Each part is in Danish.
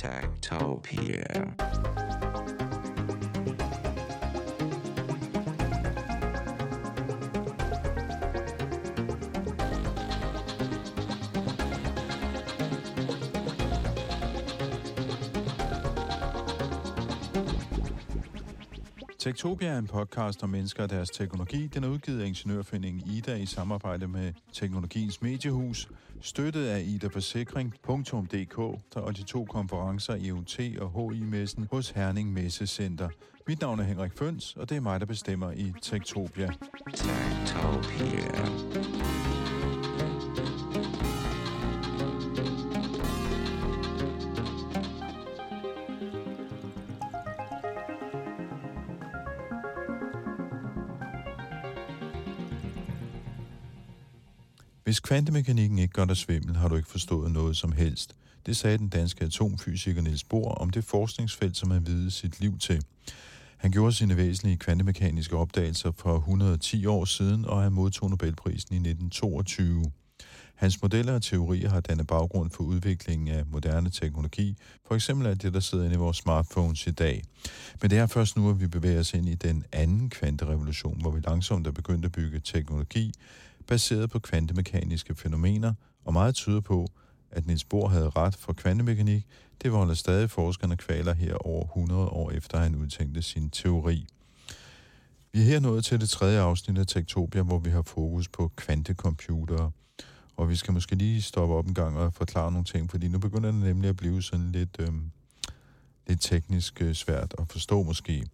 Tactopia. Tektopia er en podcast om mennesker og deres teknologi. Den er udgivet af Ingeniørforeningen Ida i samarbejde med Teknologiens Mediehus, støttet af idaforsikring.dk og de to konferencer IoT og HI-messen hos Herning Messecenter. Mit navn er Henrik Føns, og det er mig, der bestemmer i Tektopia. Tektopia. Kvantemekanikken ikke gør dig svimmel, har du ikke forstået noget som helst. Det sagde den danske atomfysiker Niels Bohr om det forskningsfelt, som han videde sit liv til. Han gjorde sine væsentlige kvantemekaniske opdagelser for 110 år siden, og han modtog Nobelprisen i 1922. Hans modeller og teorier har dannet baggrund for udviklingen af moderne teknologi, for eksempel af det, der sidder inde i vores smartphones i dag. Men det er først nu, at vi bevæger os ind i den anden kvanterevolution, hvor vi langsomt er begyndt at bygge teknologi, baseret på kvantemekaniske fænomener, og meget tyder på, at Niels Bohr havde ret for kvantemekanik, det volder stadig forskerne kvaler her over 100 år efter han udtænkte sin teori. Vi er her nået til det tredje afsnit af Tektopia, hvor vi har fokus på kvantecomputere. Og vi skal måske lige stoppe op en gang og forklare nogle ting, fordi nu begynder det nemlig at blive sådan lidt, øh, lidt teknisk øh, svært at forstå måske.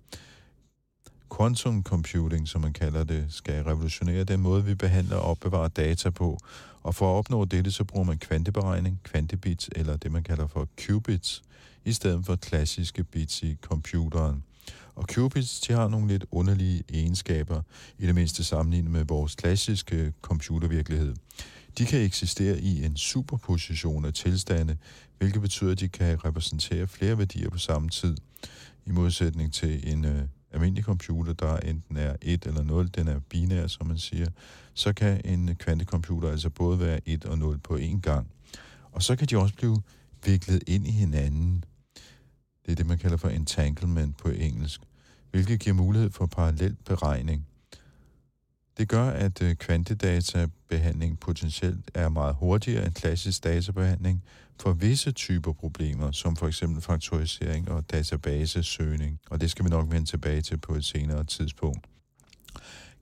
Quantum computing, som man kalder det, skal revolutionere den måde, vi behandler og opbevarer data på. Og for at opnå dette, så bruger man kvanteberegning, kvantebits, eller det man kalder for qubits, i stedet for klassiske bits i computeren. Og qubits, de har nogle lidt underlige egenskaber, i det mindste sammenlignet med vores klassiske computervirkelighed. De kan eksistere i en superposition af tilstande, hvilket betyder, at de kan repræsentere flere værdier på samme tid, i modsætning til en øh, almindelig computer, der enten er 1 eller 0, den er binær, som man siger, så kan en kvantecomputer altså både være 1 og 0 på én gang. Og så kan de også blive viklet ind i hinanden. Det er det, man kalder for entanglement på engelsk, hvilket giver mulighed for parallel beregning. Det gør, at øh, kvantedatabehandling potentielt er meget hurtigere end klassisk databehandling for visse typer problemer, som for eksempel faktorisering og databasesøgning, og det skal vi nok vende tilbage til på et senere tidspunkt.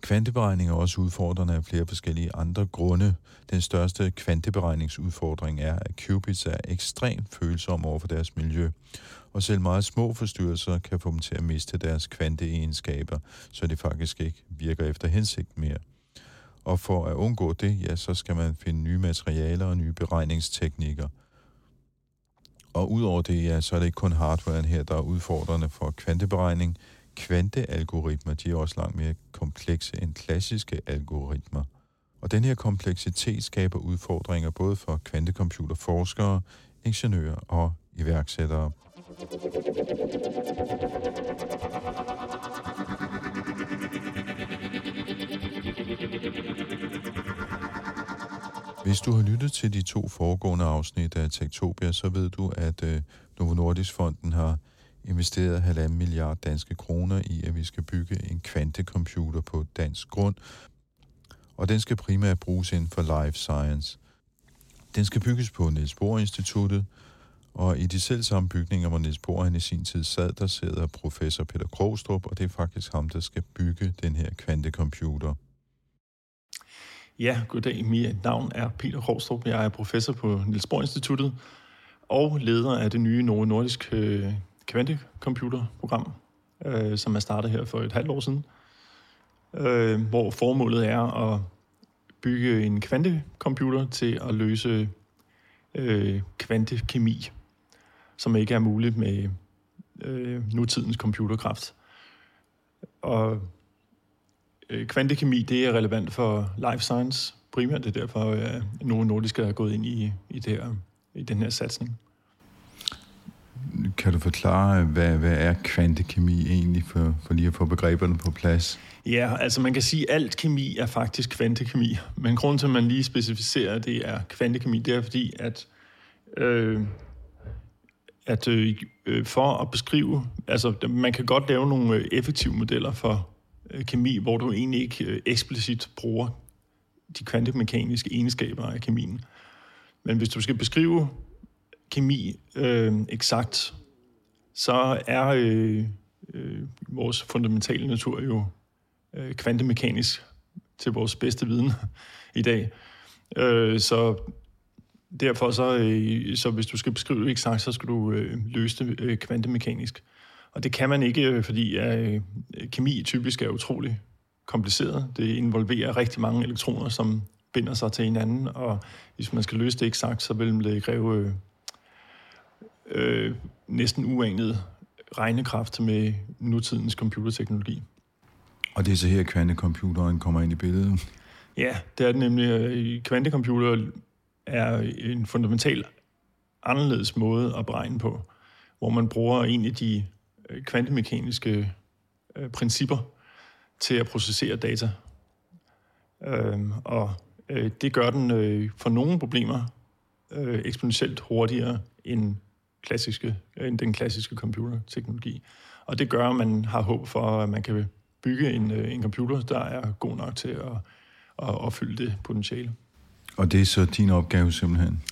Kvanteberegning er også udfordrende af flere forskellige andre grunde. Den største kvanteberegningsudfordring er, at qubits er ekstremt følsomme over for deres miljø, og selv meget små forstyrrelser kan få dem til at miste deres kvanteegenskaber, så det faktisk ikke virker efter hensigt mere. Og for at undgå det, ja, så skal man finde nye materialer og nye beregningsteknikker. Og udover det, ja, så er det ikke kun hardwaren her, der er udfordrende for kvanteberegning. Kvantealgoritmer, de er også langt mere komplekse end klassiske algoritmer. Og den her kompleksitet skaber udfordringer både for kvantecomputerforskere, ingeniører og iværksættere. Hvis du har lyttet til de to foregående afsnit af Tektopia, så ved du, at øh, Novo Nordisk Fonden har investeret halvanden milliard danske kroner i, at vi skal bygge en kvantecomputer på dansk grund, og den skal primært bruges inden for life science. Den skal bygges på Niels Bohr Instituttet, og i de selv samme bygninger, hvor Niels Bohr han i sin tid sad, der sidder professor Peter Krogstrup, og det er faktisk ham, der skal bygge den her kvantecomputer. Ja, goddag. Mit navn er Peter Krogstrup. Jeg er professor på Niels Bohr Instituttet og leder af det nye Novo Nordisk øh, kvantecomputerprogram, øh, som er startet her for et halvt år siden, øh, hvor formålet er at bygge en kvantecomputer til at løse øh, kvantekemi, som ikke er muligt med øh, nutidens computerkraft. Og kvantekemi, det er relevant for life science primært. Det er derfor, at nogle nordiske er gået ind i, i, det her, i den her satsning. Kan du forklare, hvad, hvad er kvantekemi egentlig, for, for lige at få begreberne på plads? Ja, altså man kan sige, at alt kemi er faktisk kvantekemi. Men grunden til, at man lige specificerer, at det er kvantekemi, det er fordi, at øh, at øh, øh, for at beskrive, altså man kan godt lave nogle øh, effektive modeller for øh, Øh, kemi, hvor du egentlig ikke øh, eksplicit bruger de kvantemekaniske egenskaber af kemien. Men hvis du skal beskrive kemi øh, eksakt, så er øh, øh, vores fundamentale natur jo øh, kvantemekanisk til vores bedste viden i dag. Øh, så derfor så, øh, så hvis du skal beskrive det eksakt, så skal du øh, løse det øh, kvantemekanisk. Og det kan man ikke, øh, fordi øh, kemi typisk er utrolig kompliceret. Det involverer rigtig mange elektroner, som binder sig til hinanden, og hvis man skal løse det eksakt, så vil det kræve øh, øh, næsten uanet regnekraft med nutidens computerteknologi. Og det er så her, kvantecomputeren kommer ind i billedet? Ja, det er det nemlig. Kvantecomputer er en fundamental anderledes måde at beregne på, hvor man bruger en af de øh, Øh, kvantemekaniske øh, principper til at processere data. Øh, og øh, det gør den øh, for nogle problemer øh, eksponentielt hurtigere end, klassiske, end den klassiske computerteknologi. Og det gør, at man har håb for, at man kan bygge en, en computer, der er god nok til at, at opfylde det potentiale. Og det er så din opgave simpelthen?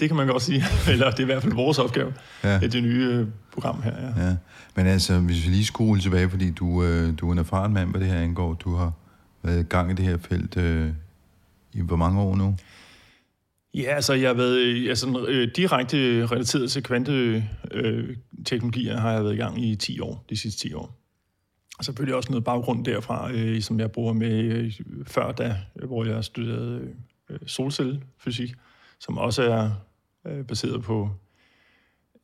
Det kan man godt sige, eller det er i hvert fald vores opgave, ja. det nye øh, program her. Ja. ja. Men altså, hvis vi lige skruer tilbage, fordi du, øh, du er en erfaren mand, hvad det her angår. Du har været i gang i det her felt øh, i hvor mange år nu? Ja, altså jeg har været øh, altså, øh, direkte relateret til kvanteteknologier, øh, har jeg været i gang i 10 år, de sidste 10 år. Og selvfølgelig også noget baggrund derfra, øh, som jeg bruger med øh, før da, hvor jeg studerede øh, solcellefysik, som også er øh, baseret på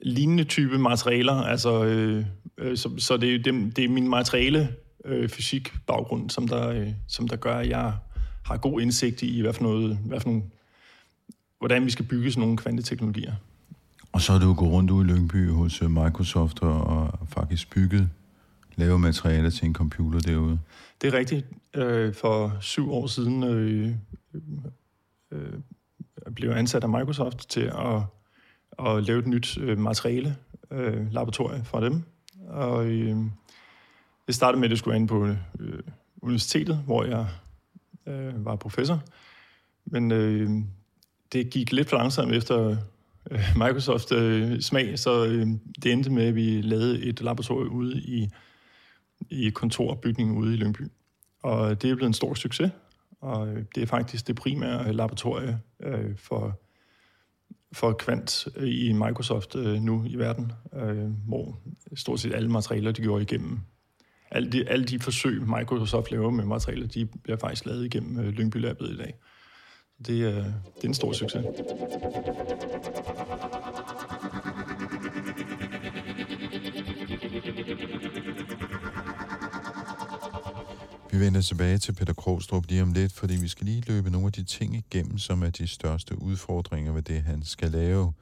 lignende type materialer. Altså, øh, øh, så, så det, det, det er min materiale øh, fysik baggrund, som der, øh, som der gør, at jeg har god indsigt i, hvad for noget, hvad for nogle, hvordan vi skal bygge sådan nogle kvanteteknologier. Og så har du gået rundt ude i Lyngby hos øh, Microsoft og, og faktisk bygget lave materialer til en computer derude? Det er rigtigt. Øh, for syv år siden øh, øh, Øh, blev ansat af Microsoft til at, at lave et nyt øh, materiale øh, laboratorie for dem. Og øh, det startede med, at det skulle ind på øh, universitetet, hvor jeg øh, var professor. Men øh, det gik lidt for langsomt efter øh, Microsoft øh, smag, så øh, det endte med, at vi lavede et laboratorium ude i i kontorbygningen ude i Lyngby. Og det er blevet en stor succes, og øh, det er faktisk det primære øh, laboratorie øh, for, for kvant øh, i Microsoft øh, nu i verden, øh, hvor stort set alle materialer, de går igennem. Alle de, alle de forsøg, Microsoft laver med materialer, de bliver faktisk lavet igennem øh, Lyngby Labet i dag. Det, øh, det er en stor succes. Vi vender tilbage til Peter Krogstrup lige om lidt, fordi vi skal lige løbe nogle af de ting igennem, som er de største udfordringer ved det, han skal lave.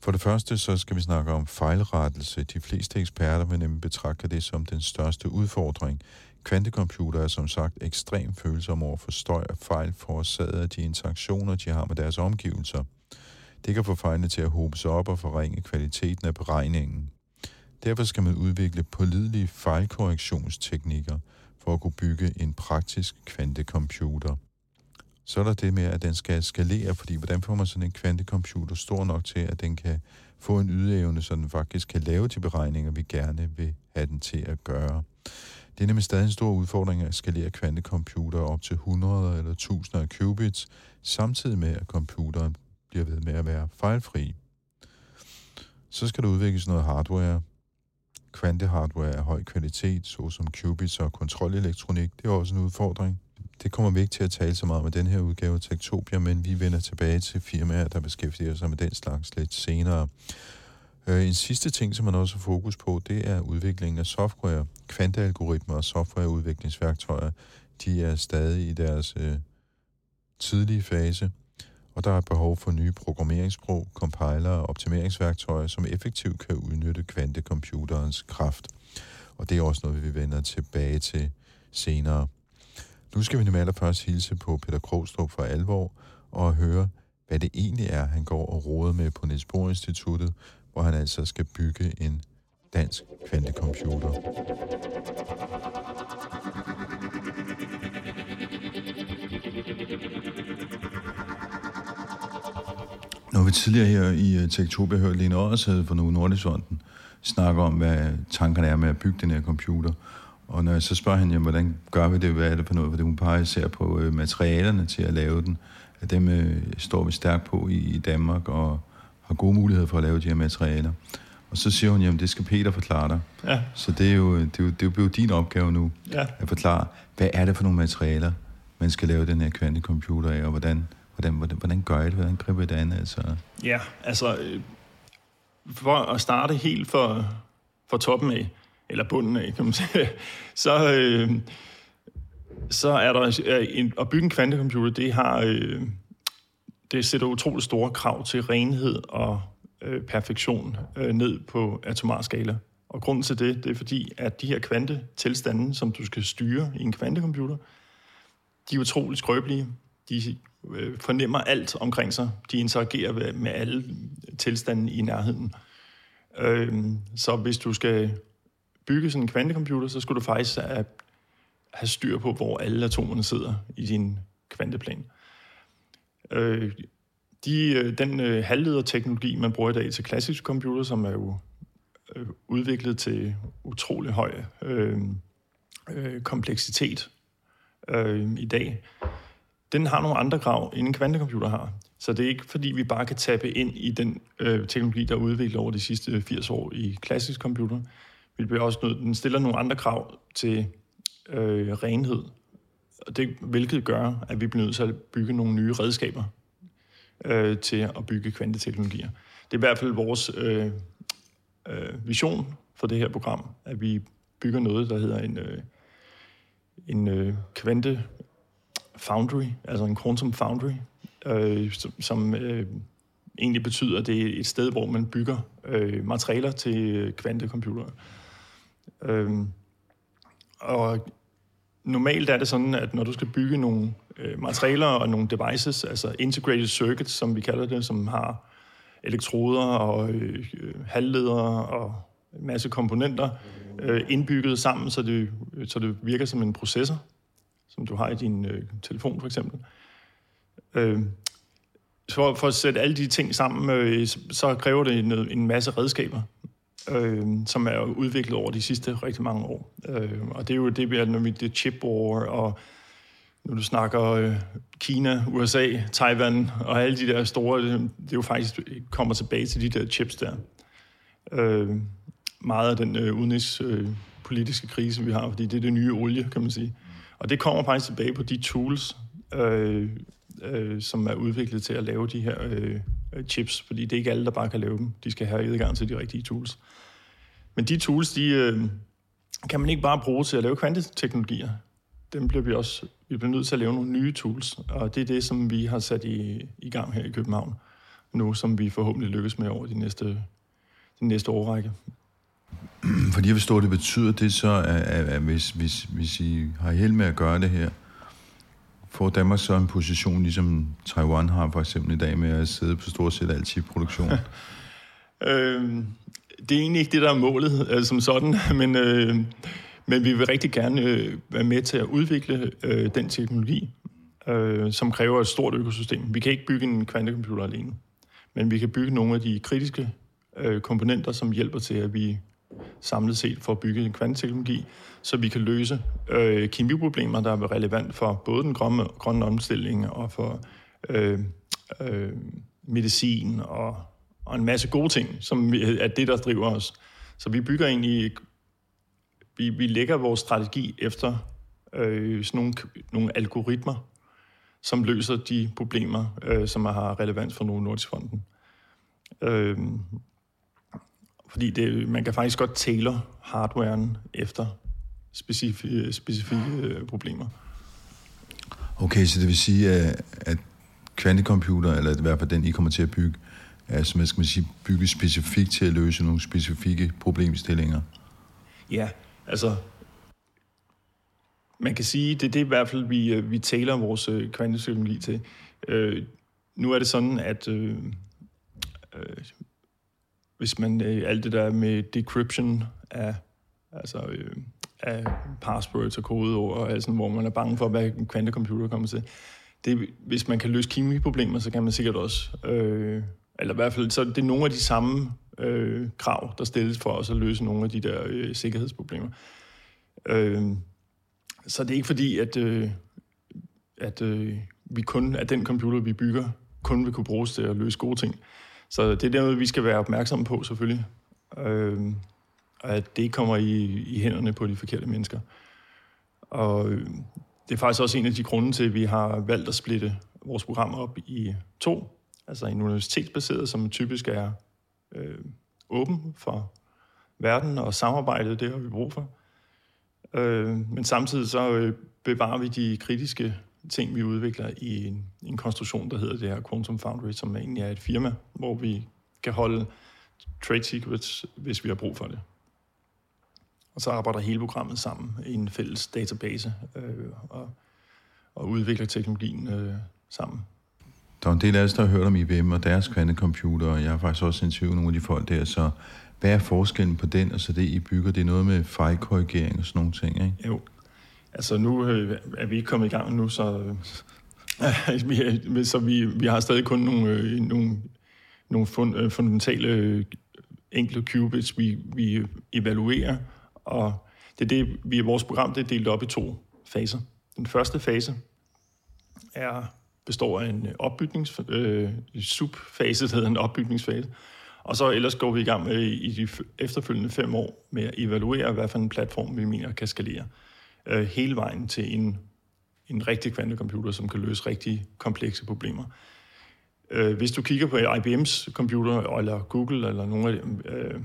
For det første så skal vi snakke om fejlrettelse. De fleste eksperter vil nemlig betragte det som den største udfordring. Kvantecomputere er som sagt ekstremt følsomme over for støj og fejl forårsaget af de interaktioner, de har med deres omgivelser. Det kan få fejlene til at hobe sig op og forringe kvaliteten af beregningen. Derfor skal man udvikle pålidelige fejlkorrektionsteknikker – for at kunne bygge en praktisk kvantecomputer. Så er der det med, at den skal skalere, fordi hvordan får man sådan en kvantecomputer stor nok til, at den kan få en ydeevne, så den faktisk kan lave de beregninger, vi gerne vil have den til at gøre. Det er nemlig stadig en stor udfordring at skalere kvantecomputere op til 100 eller 1000 af qubits, samtidig med, at computeren bliver ved med at være fejlfri. Så skal der udvikles noget hardware, kvantehardware af høj kvalitet, såsom qubits og kontrolelektronik, det er også en udfordring. Det kommer vi ikke til at tale så meget om med den her udgave af Tektopia, men vi vender tilbage til firmaer, der beskæftiger sig med den slags lidt senere. Øh, en sidste ting, som man også har fokus på, det er udviklingen af software. Kvantealgoritmer og softwareudviklingsværktøjer, de er stadig i deres øh, tidlige fase og der er behov for nye programmeringssprog, compiler og optimeringsværktøjer, som effektivt kan udnytte kvantecomputerens kraft. Og det er også noget, vi vender tilbage til senere. Nu skal vi nemlig allerførst hilse på Peter Krogstrup for Alvor og høre, hvad det egentlig er, han går og råder med på Niels Bohr Instituttet, hvor han altså skal bygge en dansk kvantecomputer. Når vi tidligere her i øh, Tektopia hørte Lene Oddershed fra Novo Nordisfonden snakke om, hvad tankerne er med at bygge den her computer. Og når jeg så spørger hende, jamen, hvordan gør vi det, hvad er det for noget, fordi hun peger især på øh, materialerne til at lave den, at dem øh, står vi stærkt på i, i Danmark, og har gode muligheder for at lave de her materialer. Og så siger hun, jamen det skal Peter forklare dig. Ja. Så det er, jo, det, er jo, det er jo din opgave nu, Ja. at forklare, hvad er det for nogle materialer, man skal lave den her kvantecomputer af, og hvordan, hvordan, hvordan, hvordan gør I det, hvordan griber I det an? Altså, Ja, altså øh, for at starte helt for, for toppen af, eller bunden af, kan man sige, så, øh, så er der øh, en, at bygge en kvantecomputer, det har øh, det sætter utroligt store krav til renhed og øh, perfektion øh, ned på atomar skala. Og grunden til det, det er fordi, at de her kvantetilstande, som du skal styre i en kvantecomputer, de er utroligt skrøbelige. De øh, fornemmer alt omkring sig. De interagerer med- med alle tilstande i nærheden. Øh, så hvis du skal bygge sådan en kvantecomputer, så skulle du faktisk have, have styr på, hvor alle atomerne sidder i din kvanteplan. Øh, de, øh, den øh, halvlederteknologi, man bruger i dag til klassiske computer, som er jo øh, udviklet til utrolig høj øh, øh, kompleksitet øh, i dag, den har nogle andre krav, end en kvantecomputer har. Så det er ikke, fordi vi bare kan tappe ind i den øh, teknologi, der er udviklet over de sidste øh, 80 år i klassisk computer. Vi bliver også nødt, den stiller nogle andre krav til øh, renhed, og det, hvilket gør, at vi bliver nødt til at bygge nogle nye redskaber øh, til at bygge kvanteteknologier. Det er i hvert fald vores øh, øh, vision for det her program, at vi bygger noget, der hedder en, øh, en øh, kvante foundry, altså en quantum foundry, øh, som, som øh, egentlig betyder, at det er et sted, hvor man bygger øh, materialer til kvantecomputere. Øh, og normalt er det sådan, at når du skal bygge nogle øh, materialer og nogle devices, altså integrated circuits, som vi kalder det, som har elektroder og øh, halvledere og en masse komponenter øh, indbygget sammen, så det, så det virker som en processor, som du har i din øh, telefon for eksempel. Øh, for, for at sætte alle de ting sammen, øh, så kræver det en, en masse redskaber, øh, som er udviklet over de sidste rigtig mange år. Øh, og det er jo det, vi er, når det chip war, og når du snakker øh, Kina, USA, Taiwan og alle de der store, det, det er jo faktisk kommer tilbage til de der chips der. Øh, meget af den øh, udenrigspolitiske øh, krise, vi har, fordi det er det nye olie, kan man sige. Og det kommer faktisk tilbage på de tools, øh, øh, som er udviklet til at lave de her øh, øh, chips, fordi det er ikke alle, der bare kan lave dem. De skal have adgang til de rigtige tools. Men de tools, de øh, kan man ikke bare bruge til at lave kvanteteknologier. Dem bliver vi også vi bliver nødt til at lave nogle nye tools, og det er det, som vi har sat i, i gang her i København nu, som vi forhåbentlig lykkes med over de næste, de næste årrække. Fordi jeg forstår, det betyder det så, at, at, at hvis, hvis, hvis I har held med at gøre det her, får Danmark så en position, ligesom Taiwan har for eksempel i dag, med at sidde på stort set alt chip-produktion? øhm, det er egentlig ikke det, der er målet øh, som sådan, men, øh, men vi vil rigtig gerne øh, være med til at udvikle øh, den teknologi, øh, som kræver et stort økosystem. Vi kan ikke bygge en kvantecomputer alene, men vi kan bygge nogle af de kritiske øh, komponenter, som hjælper til, at vi samlet set får bygget en kvanteteknologi, så vi kan løse øh, kemiproblemer, der er relevant for både den grønne, grønne omstilling og for øh, øh, medicin og, og en masse gode ting, som vi- er det, der driver os. Så vi bygger egentlig, vi, vi lægger vores strategi efter øh, sådan nogle, nogle algoritmer, som løser de problemer, øh, som har relevans for Novo Nordisk Fonden. Øh, fordi det, man kan faktisk godt tailor hardwaren efter specifikke, specifikke øh, problemer. Okay, så det vil sige, at, at kvantecomputer, eller i hvert fald den, I kommer til at bygge, er, som jeg skal man sige, bygget specifikt til at løse nogle specifikke problemstillinger. Ja, altså... Man kan sige, det er det i hvert fald, vi, øh, vi taler vores øh, kvanteteknologi til. Øh, nu er det sådan, at øh, øh, hvis man øh, alt det der med decryption af, altså, øh, af passwords og kodeord, og altså, hvor man er bange for, hvad en kvantecomputer kommer til. Det, hvis man kan løse kemiproblemer, så kan man sikkert også, øh, eller i hvert fald, så det er nogle af de samme øh, krav, der stilles for os at løse nogle af de der øh, sikkerhedsproblemer. Øh, så det er ikke fordi, at, øh, at øh, vi kun, at den computer, vi bygger, kun vil kunne bruges til at løse gode ting. Så det er noget, vi skal være opmærksomme på, selvfølgelig. Øh, at det kommer i, i hænderne på de forkerte mennesker. Og øhm, det er faktisk også en af de grunde til, at vi har valgt at splitte vores program op i to. Altså en universitetsbaseret, som typisk er øh, åben for verden, og samarbejdet, det har vi brug for. Øh, men samtidig så øh, bevarer vi de kritiske ting, vi udvikler i en, en konstruktion, der hedder det her Quantum Foundry, som egentlig er et firma, hvor vi kan holde trade secrets, hvis vi har brug for det. Og så arbejder hele programmet sammen i en fælles database øh, og, og udvikler teknologien øh, sammen. Der er en del af os, der har hørt om IBM og deres kvantecomputer, og jeg har faktisk også interviewet nogle af de folk der, så hvad er forskellen på den og så det, I bygger? Det er noget med fejlkorrigering og sådan nogle ting, ikke? Jo. Altså nu øh, er vi ikke kommet i gang nu, så, øh, vi, så vi, vi har stadig kun nogle, øh, nogle, nogle fund, øh, fundamentale øh, enkle qubits, vi, vi evaluerer, og det er det, vi vores program, det er delt op i to faser. Den første fase er, består af en opbygnings, øh, subfase, der hedder en opbygningsfase, og så ellers går vi i gang med i de efterfølgende fem år med at evaluere, hvad for en platform vi mener kan skalere øh, hele vejen til en, en rigtig kvantecomputer, som kan løse rigtig komplekse problemer. Øh, hvis du kigger på IBM's computer, eller Google, eller nogle af dem, øh,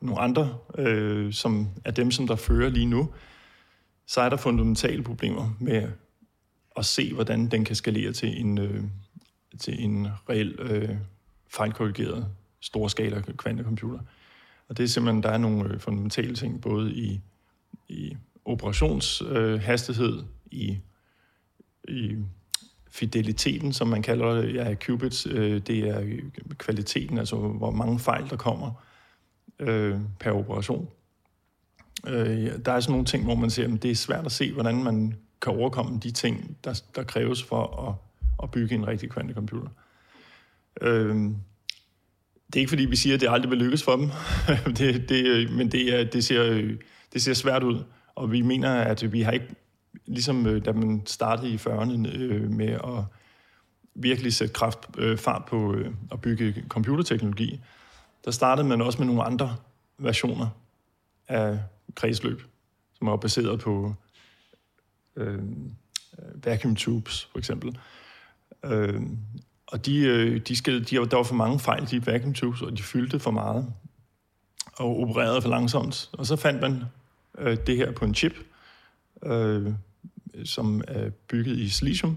nogle andre, øh, som er dem, som der fører lige nu, så er der fundamentale problemer med at se, hvordan den kan skalere til en, øh, til en reel øh, fejlkorrigeret storskala kvantecomputer. Og det er simpelthen, der er nogle øh, fundamentale ting, både i, i operationshastighed, øh, i, i fideliteten, som man kalder det, ja, qubits, øh, det er kvaliteten, altså hvor mange fejl der kommer øh, per operation. Øh, der er sådan nogle ting, hvor man ser, at det er svært at se, hvordan man kan overkomme de ting, der, der kræves for at, at bygge en rigtig kvantecomputer. Øh, det er ikke fordi, vi siger, at det aldrig vil lykkes for dem, det, det, men det, er, det, ser, det ser svært ud. Og vi mener, at vi har ikke, ligesom øh, da man startede i 40'erne øh, med at virkelig sætte kraft, øh, fart på øh, at bygge computerteknologi, der startede man også med nogle andre versioner af kredsløb, som var baseret på øh, vacuum tubes, for eksempel. Øh, og de, øh, de skal, de, der var for mange fejl i de vacuum tubes, og de fyldte for meget og opererede for langsomt. Og så fandt man øh, det her på en chip, øh, som er bygget i silicium.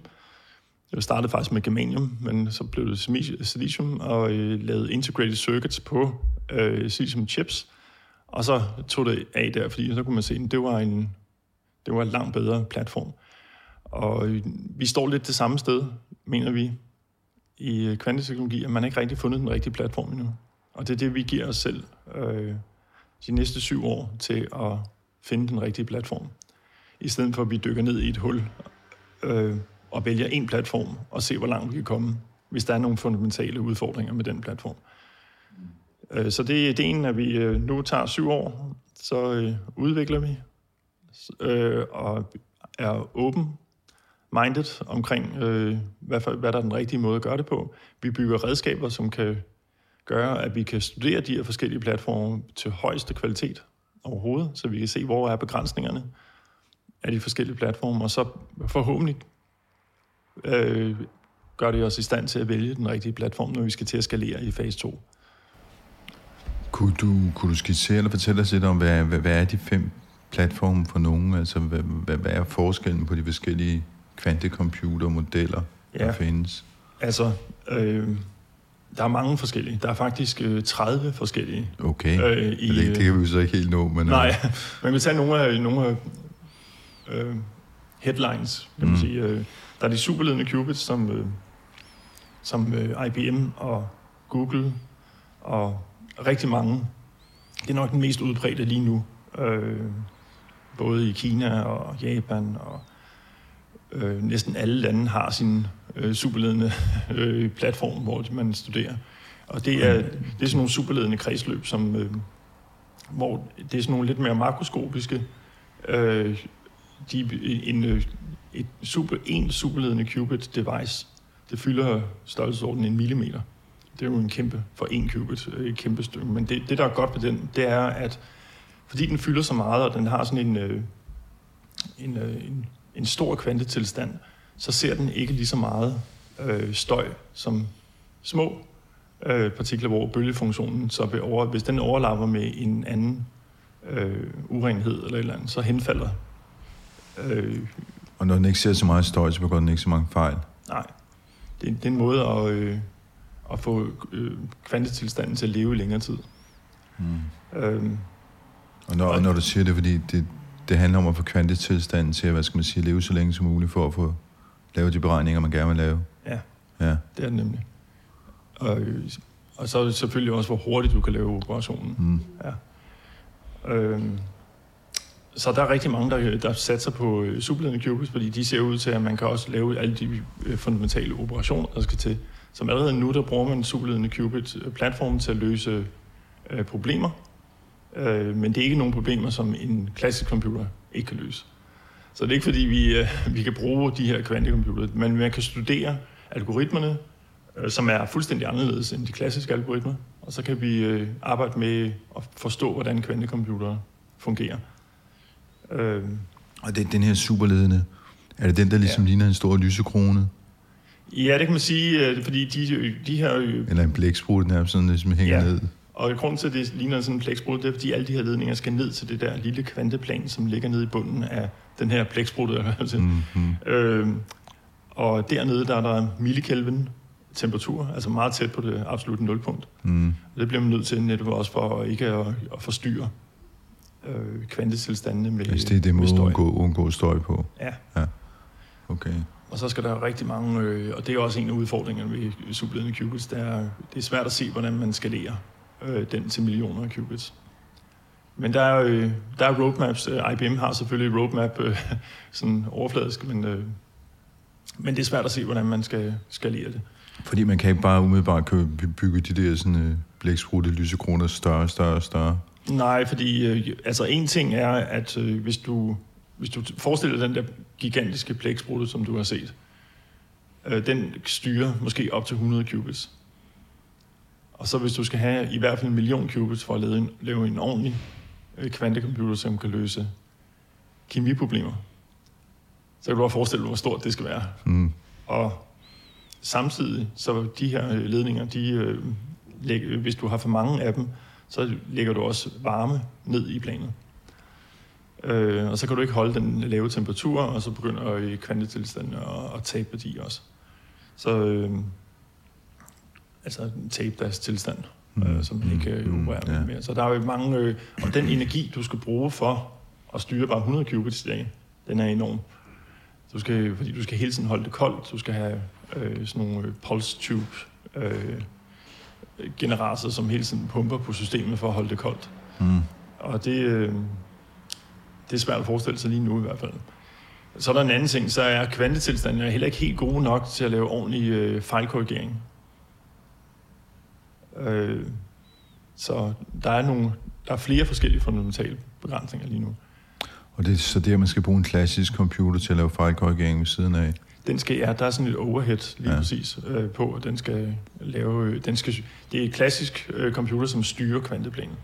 Det startede faktisk med germanium, men så blev det silicium og øh, lavede integrated circuits på øh, silicium chips. Og så tog det af der, fordi så kunne man se, at det var en, det var en langt bedre platform. Og øh, vi står lidt det samme sted, mener vi, i øh, kvanteteknologi, at man ikke rigtig fundet den rigtige platform endnu. Og det er det, vi giver os selv øh, de næste syv år til at finde den rigtige platform. I stedet for at vi dykker ned i et hul øh, og vælger en platform og se, hvor langt vi kan komme, hvis der er nogle fundamentale udfordringer med den platform. Øh, så det, det er ideen, at vi øh, nu tager syv år, så øh, udvikler vi øh, og er åben minded omkring, øh, hvad, for, hvad der er den rigtige måde at gøre det på. Vi bygger redskaber, som kan gøre, at vi kan studere de her forskellige platforme til højeste kvalitet overhovedet, så vi kan se, hvor er begrænsningerne af de forskellige platforme, og så forhåbentlig øh, gør det os i stand til at vælge den rigtige platform, når vi skal til at skalere i fase 2. Kunne du, kunne du skitsere eller fortælle os lidt om, hvad, hvad, hvad er de fem platforme for nogen? Altså, hvad, hvad, hvad er forskellen på de forskellige kvantecomputermodeller, ja. der findes? Altså, øh, der er mange forskellige. Der er faktisk øh, 30 forskellige. Okay, øh, i, det, det kan vi så ikke helt nå. Men, nej, øh. man kan tage nogle af, nogle af øh, headlines, kan man mm. sige. Øh, der er de superledende qubits, som, øh, som øh, IBM og Google og rigtig mange. Det er nok den mest udbredte lige nu. Øh, både i Kina og Japan og øh, næsten alle lande har sin øh, superledende øh, platform, hvor man studerer. Og det er, det er sådan nogle superledende kredsløb, som, øh, hvor det er sådan nogle lidt mere makroskopiske. Øh, de, en, øh, et super, en superledende qubit device, det fylder størrelsesordenen en millimeter. Det er jo en kæmpe, for en qubit, øh, et kæmpe stykke. Men det, det, der er godt ved den, det er, at fordi den fylder så meget, og den har sådan en, øh, en, øh, en, en stor kvantetilstand, så ser den ikke lige så meget øh, støj som små øh, partikler, hvor bølgefunktionen så vil over, hvis den overlapper med en anden øh, urenhed eller et eller andet, så henfalder. Øh, og når den ikke ser så meget støj, så begår den ikke så mange fejl? Nej. Det, det er en måde at, øh, at få øh, kvantetilstanden til at leve i længere tid. Mm. Øhm, og når, og når du siger det, fordi det, det handler om at få kvantetilstanden til at, hvad skal man sige, leve så længe som muligt for at få lavet de beregninger, man gerne vil lave? Ja, ja. det er det nemlig. Og, og så er det selvfølgelig også, hvor hurtigt du kan lave operationen. Mm. Ja. Øhm, så der er rigtig mange, der, der satser på øh, superledende qubits, fordi de ser ud til, at man kan også lave alle de øh, fundamentale operationer, der skal til. Som allerede nu, der bruger man superledende qubit-platformen til at løse øh, problemer, øh, men det er ikke nogen problemer, som en klassisk computer ikke kan løse. Så det er ikke fordi, vi, øh, vi kan bruge de her kvantecomputere, men man kan studere algoritmerne, øh, som er fuldstændig anderledes end de klassiske algoritmer, og så kan vi øh, arbejde med at forstå, hvordan kvantecomputere fungerer. Øh, og det er den her superledende, er det den, der ligesom ja. ligner en stor lysekrone? Ja, det kan man sige, øh, fordi de, de her... Øh, Eller en blæksprut nærmest sådan, ligesom hænger ja. ned. Og grunden til, at det ligner sådan en blæksprut, det er, fordi alle de her ledninger skal ned til det der lille kvanteplan, som ligger nede i bunden af den her blæksprut. Mm-hmm. Øh, og dernede, der er der millikelvin temperatur, altså meget tæt på det absolutte nulpunkt. Mm. Det bliver man nødt til netop også for ikke at, at forstyrre øh, kvantetilstandene med Altså det er det at undgå, undgå støj på? Ja. ja. Okay. Og så skal der rigtig mange, øh, og det er også en af udfordringerne ved superledende qubits, det er, det er svært at se, hvordan man skalerer øh, den til millioner af qubits. Men der er, øh, der er roadmaps. Øh, IBM har selvfølgelig roadmap øh, sådan overfladisk, men, øh, men det er svært at se, hvordan man skal skalere det. Fordi man kan ikke bare umiddelbart bygge de der sådan, øh, blæksprutte lysekroner større, større, større? Nej, fordi øh, altså en ting er, at øh, hvis, du, hvis du forestiller den der gigantiske blæksprutte, som du har set, øh, den styrer måske op til 100 qubits. Og så hvis du skal have i hvert fald en million qubits for at lave en, lave en ordentlig øh, kvantecomputer, som kan løse kemiproblemer, så kan du bare forestille dig, hvor stort det skal være. Mm. Og samtidig, så de her ledninger, de, øh, hvis du har for mange af dem, så lægger du også varme ned i planet. Øh, og så kan du ikke holde den lave temperatur, og så begynder kvantetilstanden at, at tabe værdi også. Så øh, altså tabe deres tilstand, mm. øh, som man ikke øh, mm. opererer mm. yeah. mere. Så der er jo mange... Øh, og den energi, du skal bruge for at styre bare 100 qubits i dag, den er enorm. Du skal, fordi du skal hele tiden holde det koldt, du skal have øh, sådan nogle øh, pulse tube øh, generator, som hele tiden pumper på systemet for at holde det koldt. Mm. Og det, øh, det er svært at forestille sig lige nu i hvert fald. Så er der en anden ting, så er kvantetilstanden heller ikke helt gode nok til at lave ordentlig øh, fejlkorrigering. Øh, så der er, nogle, der er flere forskellige fundamentale begrænsninger lige nu. Og det er så der, man skal bruge en klassisk computer til at lave fejlkorrigering ved siden af? Den skal, ja, der er sådan et overhead lige ja. præcis øh, på, og den skal lave, øh, den skal, det er et klassisk øh, computer, som styrer kvanteplanen.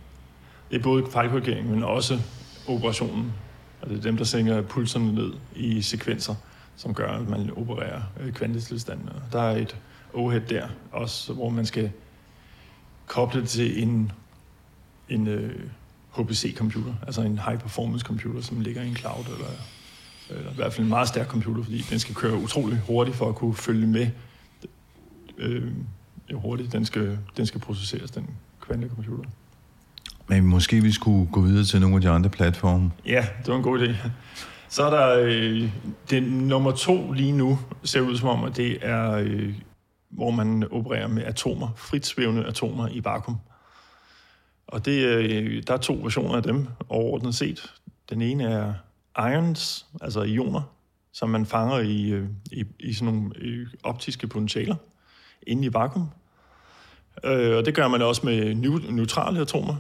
Det er både fejlkorrigering, men også operationen. Og det er dem, der sænker pulserne ned i sekvenser, som gør, at man opererer øh, kvantetilstanden. Der er et overhead der også, hvor man skal koble det til en, en øh, HPC-computer, altså en high-performance computer, som ligger i en cloud, eller, eller i hvert fald en meget stærk computer, fordi den skal køre utrolig hurtigt for at kunne følge med, øh, hurtigt den skal, den skal processeres, den kvantecomputer. Men måske vi skulle gå videre til nogle af de andre platforme. Ja, det var en god idé. Så er der øh, det nummer to lige nu, ser ud som om, at det er, øh, hvor man opererer med atomer, frit svævende atomer i vakuum. Og det, øh, der er to versioner af dem overordnet set. Den ene er ions, altså ioner, som man fanger i, øh, i, i sådan nogle øh, optiske potentialer inde i vakuum. Øh, og det gør man også med neutrale atomer,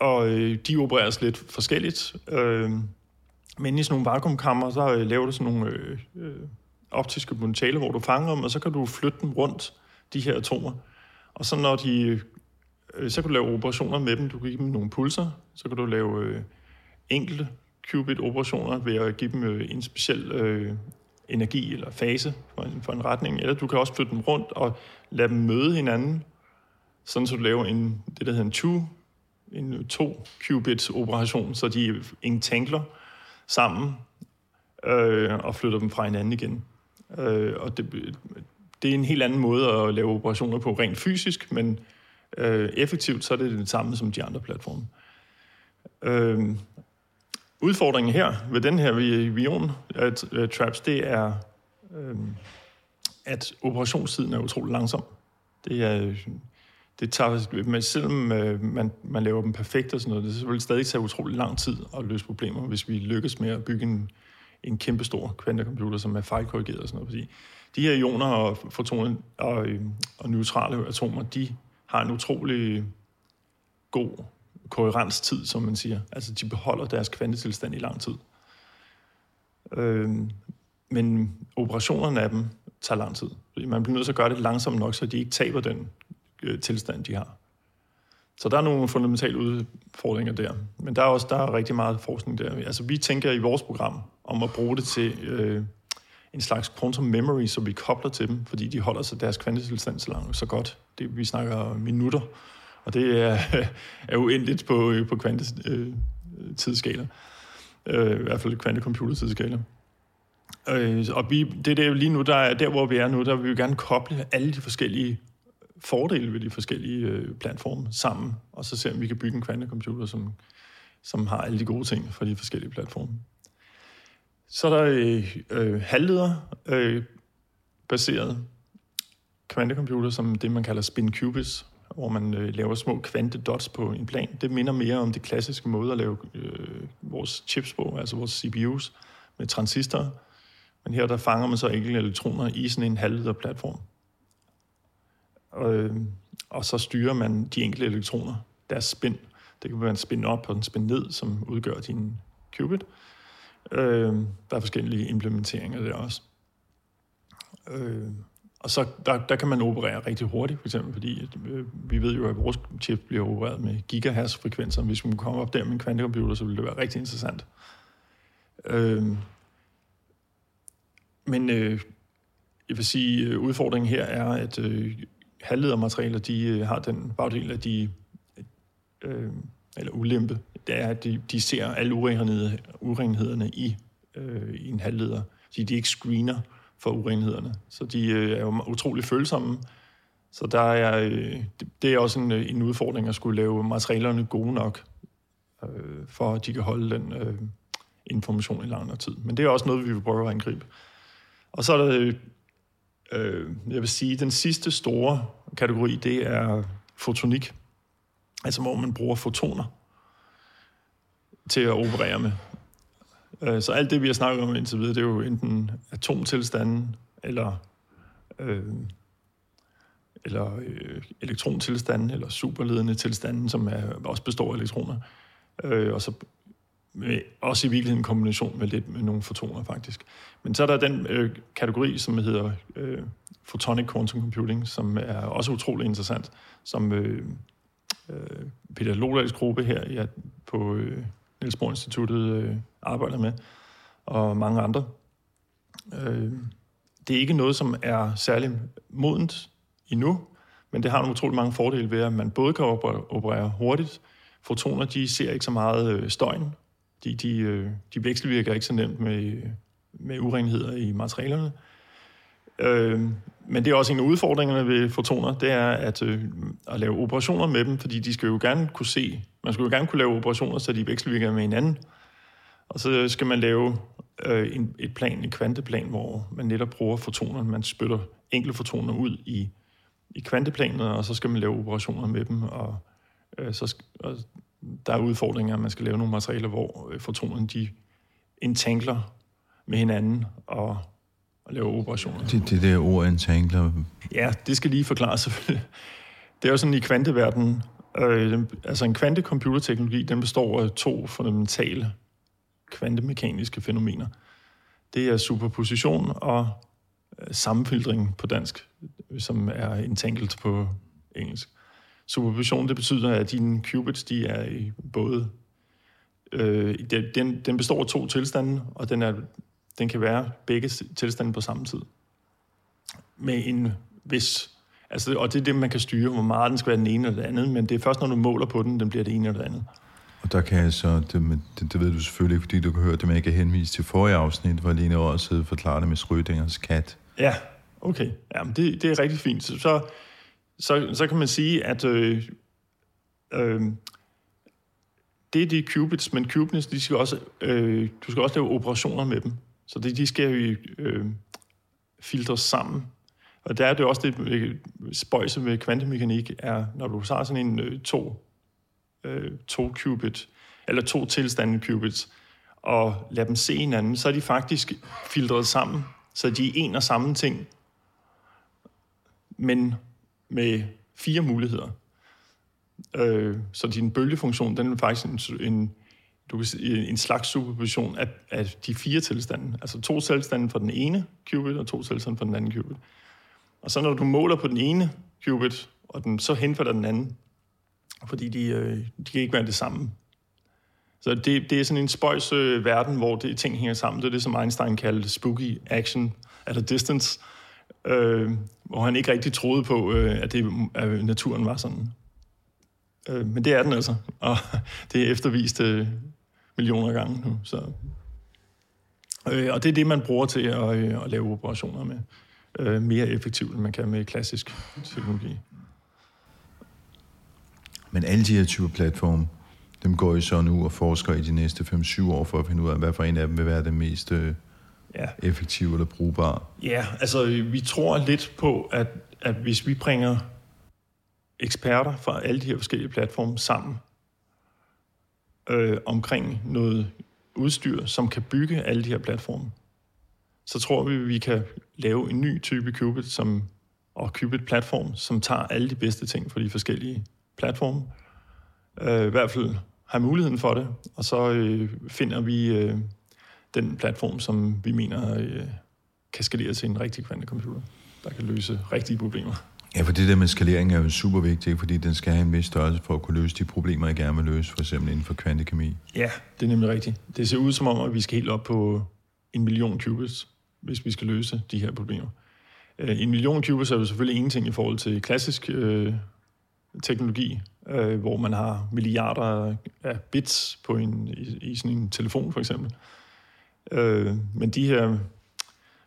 og de opereres lidt forskelligt. Men i sådan nogle vakuumkammer, så laver du sådan nogle øh, optiske potentiale, hvor du fanger dem, og så kan du flytte dem rundt, de her atomer. Og så når de, øh, så kan du lave operationer med dem. Du kan give dem nogle pulser, så kan du lave øh, enkelte qubit-operationer ved at give dem øh, en speciel øh, energi eller fase for en, for en retning. Eller du kan også flytte dem rundt og lade dem møde hinanden, sådan så du laver en, det, der hedder en two, en to qubits operation, så de entangler sammen øh, og flytter dem fra hinanden igen. Øh, og det, det er en helt anden måde at lave operationer på rent fysisk, men øh, effektivt så er det det samme som de andre platforme. Øh, udfordringen her ved den her vion at, uh, traps, det er, øh, at operationstiden er utrolig langsom. Det er det tager, men selvom øh, man, man laver dem perfekt og sådan noget, det vil stadig tage utrolig lang tid at løse problemer, hvis vi lykkes med at bygge en, en kæmpe stor kvantecomputer, som er fejlkorrigeret og sådan noget. Fordi de her ioner og fotoner og, øhm, og neutrale atomer, de har en utrolig god koherenstid, som man siger. Altså, de beholder deres kvantetilstand i lang tid. Øh, men operationerne af dem tager lang tid. Man bliver nødt til at gøre det langsomt nok, så de ikke taber den øh, tilstand, de har. Så der er nogle fundamentale udfordringer der. Men der er også der er rigtig meget forskning der. Altså, vi tænker i vores program om at bruge det til øh, en slags quantum memory, så vi kobler til dem, fordi de holder sig deres kvantetilstand så langt så godt. Det, vi snakker minutter, og det er, er uendeligt på, øh, på kvantetidsskaler. Øh, øh, I hvert fald kvantecomputertidsskaler. Øh, og vi, det er lige nu, der er der, hvor vi er nu, der vil vi gerne koble alle de forskellige fordele ved de forskellige øh, platforme sammen, og så se, om vi kan bygge en kvantecomputer, som, som har alle de gode ting for de forskellige platforme. Så er der øh, øh, halvleder øh, baseret kvantecomputer, som det, man kalder spin qubits, hvor man øh, laver små kvantedots på en plan. Det minder mere om det klassiske måde at lave øh, vores chips på, altså vores CPUs med transistorer. Men her der fanger man så enkelte elektroner i sådan en halvleder platform. Øh, og så styrer man de enkelte elektroner, deres spin. Det kan være en spin op og en spin ned, som udgør din qubit. Øh, der er forskellige implementeringer der også. Øh, og så der, der kan man operere rigtig hurtigt, for eksempel, fordi øh, vi ved jo, at vores chip bliver opereret med gigahertz-frekvenser. Hvis man kommer op der med en kvantecomputer, så ville det være rigtig interessant. Øh, men øh, jeg vil sige, at udfordringen her er, at øh, halvledermaterialer, de øh, har den bagdel, at de, øh, eller ulempe, det er, at de, de ser alle urenhederne urenhederne i, øh, i en halvleder. Så de ikke screener for urenhederne. Så de øh, er jo utrolig følsomme. Så der er, øh, det er også en, øh, en udfordring at skulle lave materialerne gode nok, øh, for at de kan holde den øh, information i lang tid. Men det er også noget, vi vil prøve at angribe. Og så er der øh, Øh, jeg vil sige, den sidste store kategori, det er fotonik. Altså hvor man bruger fotoner til at operere med. Øh, så alt det, vi har snakket om indtil videre, det er jo enten atomtilstanden, eller, øh, eller øh, elektrontilstanden, eller superledende tilstanden, som er, også består af elektroner. Øh, og så med, også i virkeligheden en kombination med lidt med nogle fotoner faktisk. Men så er der den øh, kategori, som hedder øh, photonic quantum computing, som er også utrolig interessant, som øh, øh, Peter Lodals gruppe her ja, på øh, Niels Bohr Instituttet øh, arbejder med, og mange andre. Øh, det er ikke noget, som er særlig modent endnu, men det har nogle utrolig mange fordele ved, at man både kan operere hurtigt, fotoner de ser ikke så meget øh, støjen, de, de, øh, de vekselvirker ikke så nemt med, med urenheder i materialerne. Øh, men det er også en af udfordringerne ved fotoner, det er at, øh, at lave operationer med dem, fordi de skal jo gerne kunne se, man skal jo gerne kunne lave operationer, så de vekselvirker med hinanden. Og så skal man lave øh, en, et plan, en kvanteplan, hvor man netop bruger fotoner, man spytter enkelte fotoner ud i, i kvanteplanet, og så skal man lave operationer med dem og øh, så og der er udfordringer, at man skal lave nogle materialer, hvor øh, fotonerne de entangler med hinanden og, og laver operationer. Det, det der ord entangler, Ja, det skal lige forklares selvfølgelig. Det er jo sådan i kvanteverdenen, øh, altså en kvantecomputerteknologi, den består af to fundamentale kvantemekaniske fænomener. Det er superposition og øh, sammenfiltring på dansk, som er entangled på engelsk. Superposition, det betyder, at dine qubits, de er i både... Øh, den- den, består af to tilstande, og den, er, den kan være begge tilstande på samme tid. Med en vis... Altså, og det er det, man kan styre, hvor meget den skal være den ene eller den anden, men det er først, når du måler på den, den bliver det ene eller det andet. og der kan jeg så, det, det, det ved du selvfølgelig ikke, fordi du kan høre det, men jeg kan henvise til forrige afsnit, hvor Lene forklarer det med Schrödingers kat. Ja, okay. Jamen, det, det er rigtig fint. Så, så, så, så kan man sige, at øh, øh, det er de qubits, men qubits, de skal også, øh, du skal også lave operationer med dem. Så det, de skal jo øh, filtres sammen. Og der er det også det øh, spøjse med kvantemekanik, er, når du har sådan en øh, to, øh, to qubit, eller to tilstande qubits, og lader dem se hinanden, så er de faktisk filtreret sammen, så de er en og samme ting, men med fire muligheder. Øh, så din bølgefunktion, den er faktisk en, en, du kan sige, en slags superposition af, af de fire tilstande. Altså to tilstande for den ene qubit, og to tilstande for den anden qubit. Og så når du måler på den ene qubit, og den så henfalder den anden, fordi de, øh, de kan ikke være det samme. Så det, det er sådan en spøjs øh, verden, hvor det, ting hænger sammen. Det er det, som Einstein kaldte spooky action at a distance, øh, hvor han ikke rigtig troede på, øh, at, det, at naturen var sådan. Øh, men det er den altså, og det er eftervist øh, millioner af gange nu. Så. Øh, og det er det, man bruger til at, øh, at lave operationer med. Øh, mere effektivt, end man kan med klassisk teknologi. Men alle de her typer platforme, dem går I så nu og forsker i de næste 5-7 år for at finde ud af, hvad for en af dem vil være den mest øh, Ja. effektive eller brugbare. Ja, altså vi tror lidt på, at, at hvis vi bringer eksperter fra alle de her forskellige platforme sammen øh, omkring noget udstyr, som kan bygge alle de her platforme, så tror vi, at vi kan lave en ny type qubit som, og qubit-platform, som tager alle de bedste ting fra de forskellige platforme. Øh, I hvert fald har muligheden for det, og så øh, finder vi øh, den platform, som vi mener øh, kan skalere til en rigtig kvantecomputer, der kan løse rigtige problemer. Ja, for det der med skalering er jo super vigtigt, fordi den skal have en vis størrelse for at kunne løse de problemer, jeg gerne vil løse, for eksempel inden for kvantekemi. Ja, det er nemlig rigtigt. Det ser ud som om, at vi skal helt op på en million qubits, hvis vi skal løse de her problemer. Øh, En million qubits er jo selvfølgelig ingenting i forhold til klassisk øh, teknologi, øh, hvor man har milliarder af bits på en, i, i sådan en telefon for eksempel. Øh, Øh, men de her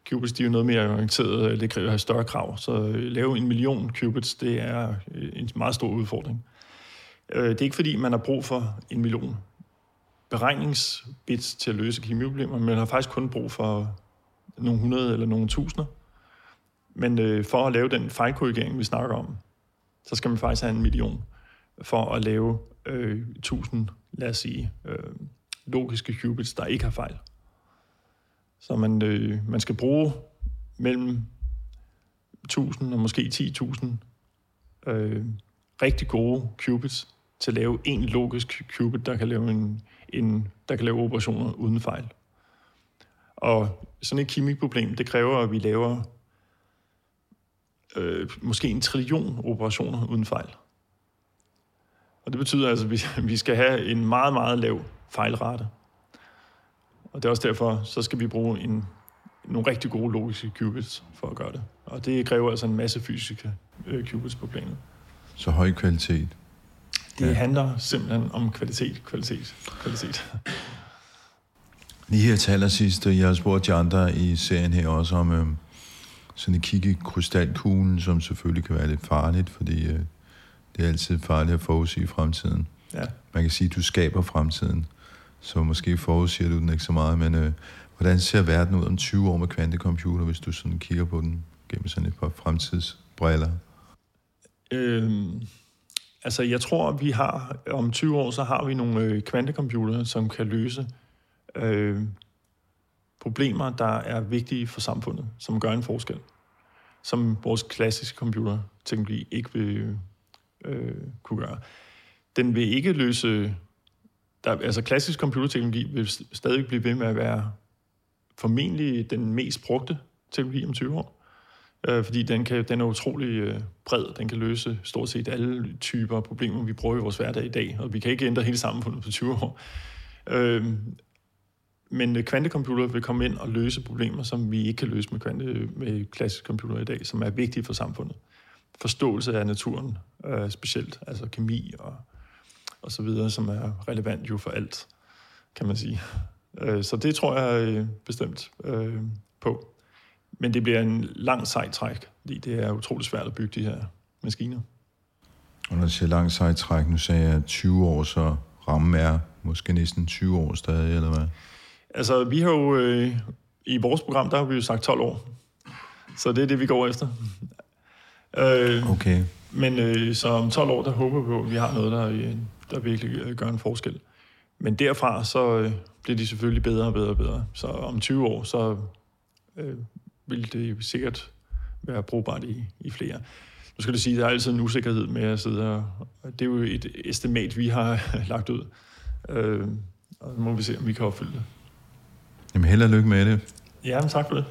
qubits, de er jo noget mere orienteret, øh, det kræver større krav. Så øh, lave en million qubits, det er øh, en meget stor udfordring. Øh, det er ikke fordi, man har brug for en million beregningsbits til at løse kemiproblemer, men man har faktisk kun brug for nogle hundrede eller nogle tusinder. Men øh, for at lave den fejlkorrigering, vi snakker om, så skal man faktisk have en million for at lave øh, 1000, lad os sige, øh, logiske qubits, der ikke har fejl. Så man, øh, man skal bruge mellem 1000 og måske 10.000 øh, rigtig gode qubits til at lave en logisk qubit, der kan lave, en, en, der kan lave operationer uden fejl. Og sådan et kemikproblem, det kræver, at vi laver øh, måske en trillion operationer uden fejl. Og det betyder altså, at vi, vi skal have en meget, meget lav fejlrate. Og det er også derfor, så skal vi bruge en, nogle rigtig gode logiske qubits for at gøre det. Og det kræver altså en masse fysiske øh, qubits på planet. Så høj kvalitet. Det Ja. handler simpelthen om kvalitet, kvalitet, kvalitet. Lige her til allersidst, øh, jeg har spurgt de andre i serien her også om øh, sådan et kig i krystalkuglen, som selvfølgelig kan være lidt farligt, fordi øh, det er altid farligt at forudsige fremtiden. Ja. Man kan sige, at du skaber fremtiden, så måske forudsiger du den ikke så meget, men øh, hvordan ser verden ud om 20 år med kvantecomputer, hvis du sådan kigger på den gennem sådan et par fremtidsbriller? Øhm, Altså, jeg tror, vi har, om 20 år, så har vi nogle øh, kvantecomputere, som kan løse øh, problemer, der er vigtige for samfundet, som gør en forskel, som vores klassiske computerteknologi ikke vil øh, kunne gøre. Den vil ikke løse... Der, altså, klassisk computerteknologi vil stadig blive ved med at være formentlig den mest brugte teknologi om 20 år øh, fordi den, kan, den er utrolig øh, bred. Den kan løse stort set alle typer problemer, vi bruger i vores hverdag i dag, og vi kan ikke ændre hele samfundet på 20 år. Øh, men øh, kvantecomputer vil komme ind og løse problemer, som vi ikke kan løse med, kvante, med klassiske computer i dag, som er vigtige for samfundet. Forståelse af naturen øh, specielt, altså kemi og, og så videre, som er relevant jo for alt, kan man sige. Øh, så det tror jeg øh, bestemt øh, på. Men det bliver en lang sej træk, fordi det er utroligt svært at bygge de her maskiner. Og når du siger lang sej træk, nu sagde jeg 20 år, så rammen er måske næsten 20 år stadig, eller hvad? Altså, vi har jo øh, i vores program, der har vi jo sagt 12 år. Så det er det, vi går efter. Øh, okay. Men øh, så om 12 år, der håber vi på, at vi har noget, der, der virkelig øh, gør en forskel. Men derfra, så øh, bliver de selvfølgelig bedre og bedre og bedre. Så om 20 år, så øh, vil det sikkert være brugbart i, i flere. Nu skal du sige, at der er altid en usikkerhed med at sidde og... Det er jo et estimat, vi har lagt ud. Øh, og nu må vi se, om vi kan opfylde det. Jamen, held og lykke med det. Ja, men tak for det.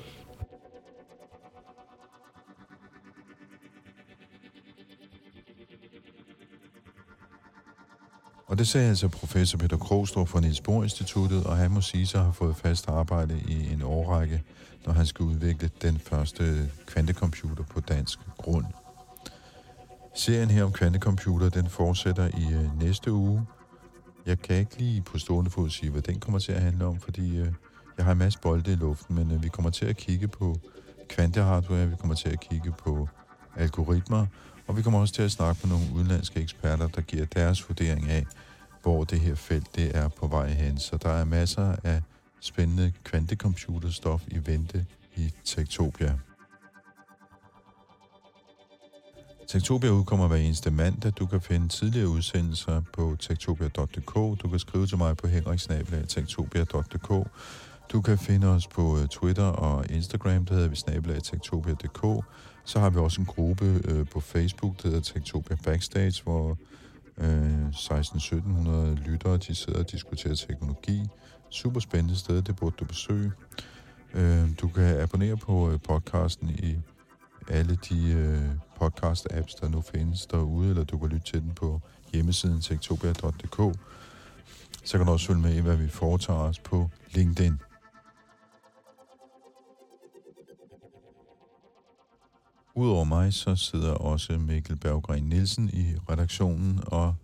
Og det sagde altså professor Peter Krogstrup fra Niels Bohr Instituttet, og han må sige sig har fået fast arbejde i en årrække når han skal udvikle den første kvantecomputer på dansk grund. Serien her om kvantecomputer, den fortsætter i øh, næste uge. Jeg kan ikke lige på stående fod sige, hvad den kommer til at handle om, fordi øh, jeg har en masse bolde i luften, men øh, vi kommer til at kigge på kvantehardware, vi kommer til at kigge på algoritmer, og vi kommer også til at snakke med nogle udenlandske eksperter, der giver deres vurdering af, hvor det her felt det er på vej hen. Så der er masser af spændende kvantecomputerstof i vente i Tektopia. Tektopia udkommer hver eneste mandag. Du kan finde tidligere udsendelser på tektopia.dk. Du kan skrive til mig på henriksnabelag.tektopia.dk. Du kan finde os på Twitter og Instagram, der hedder vi snabelag.tektopia.dk. Så har vi også en gruppe øh, på Facebook, der hedder Tektopia Backstage, hvor øh, 16-1700 lyttere de sidder og diskuterer teknologi super spændende sted, det burde du besøge. Øh, du kan abonnere på øh, podcasten i alle de øh, podcast-apps, der nu findes derude, eller du kan lytte til den på hjemmesiden tektopia.dk. Så kan du også følge med i, hvad vi foretager os på LinkedIn. Udover mig, så sidder også Mikkel Berggren Nielsen i redaktionen, og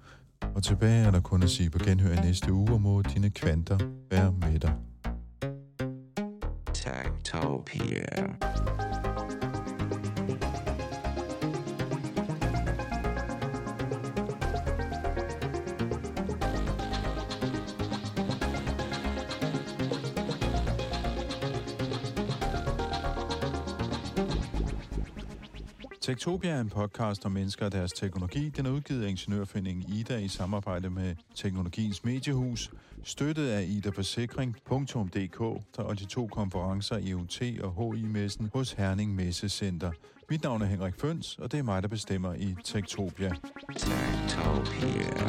og tilbage er der kun at sige på genhør i næste uge, og må dine kvanter være med dig. Tektopia. Tektopia er en podcast om mennesker og deres teknologi. Den er udgivet af Ingeniørforeningen Ida i samarbejde med Teknologiens Mediehus, støttet af idaforsikring.dk og de to konferencer EUT og HI-messen hos Herning Messecenter. Mit navn er Henrik Føns, og det er mig, der bestemmer i Tektopia. Tektopia.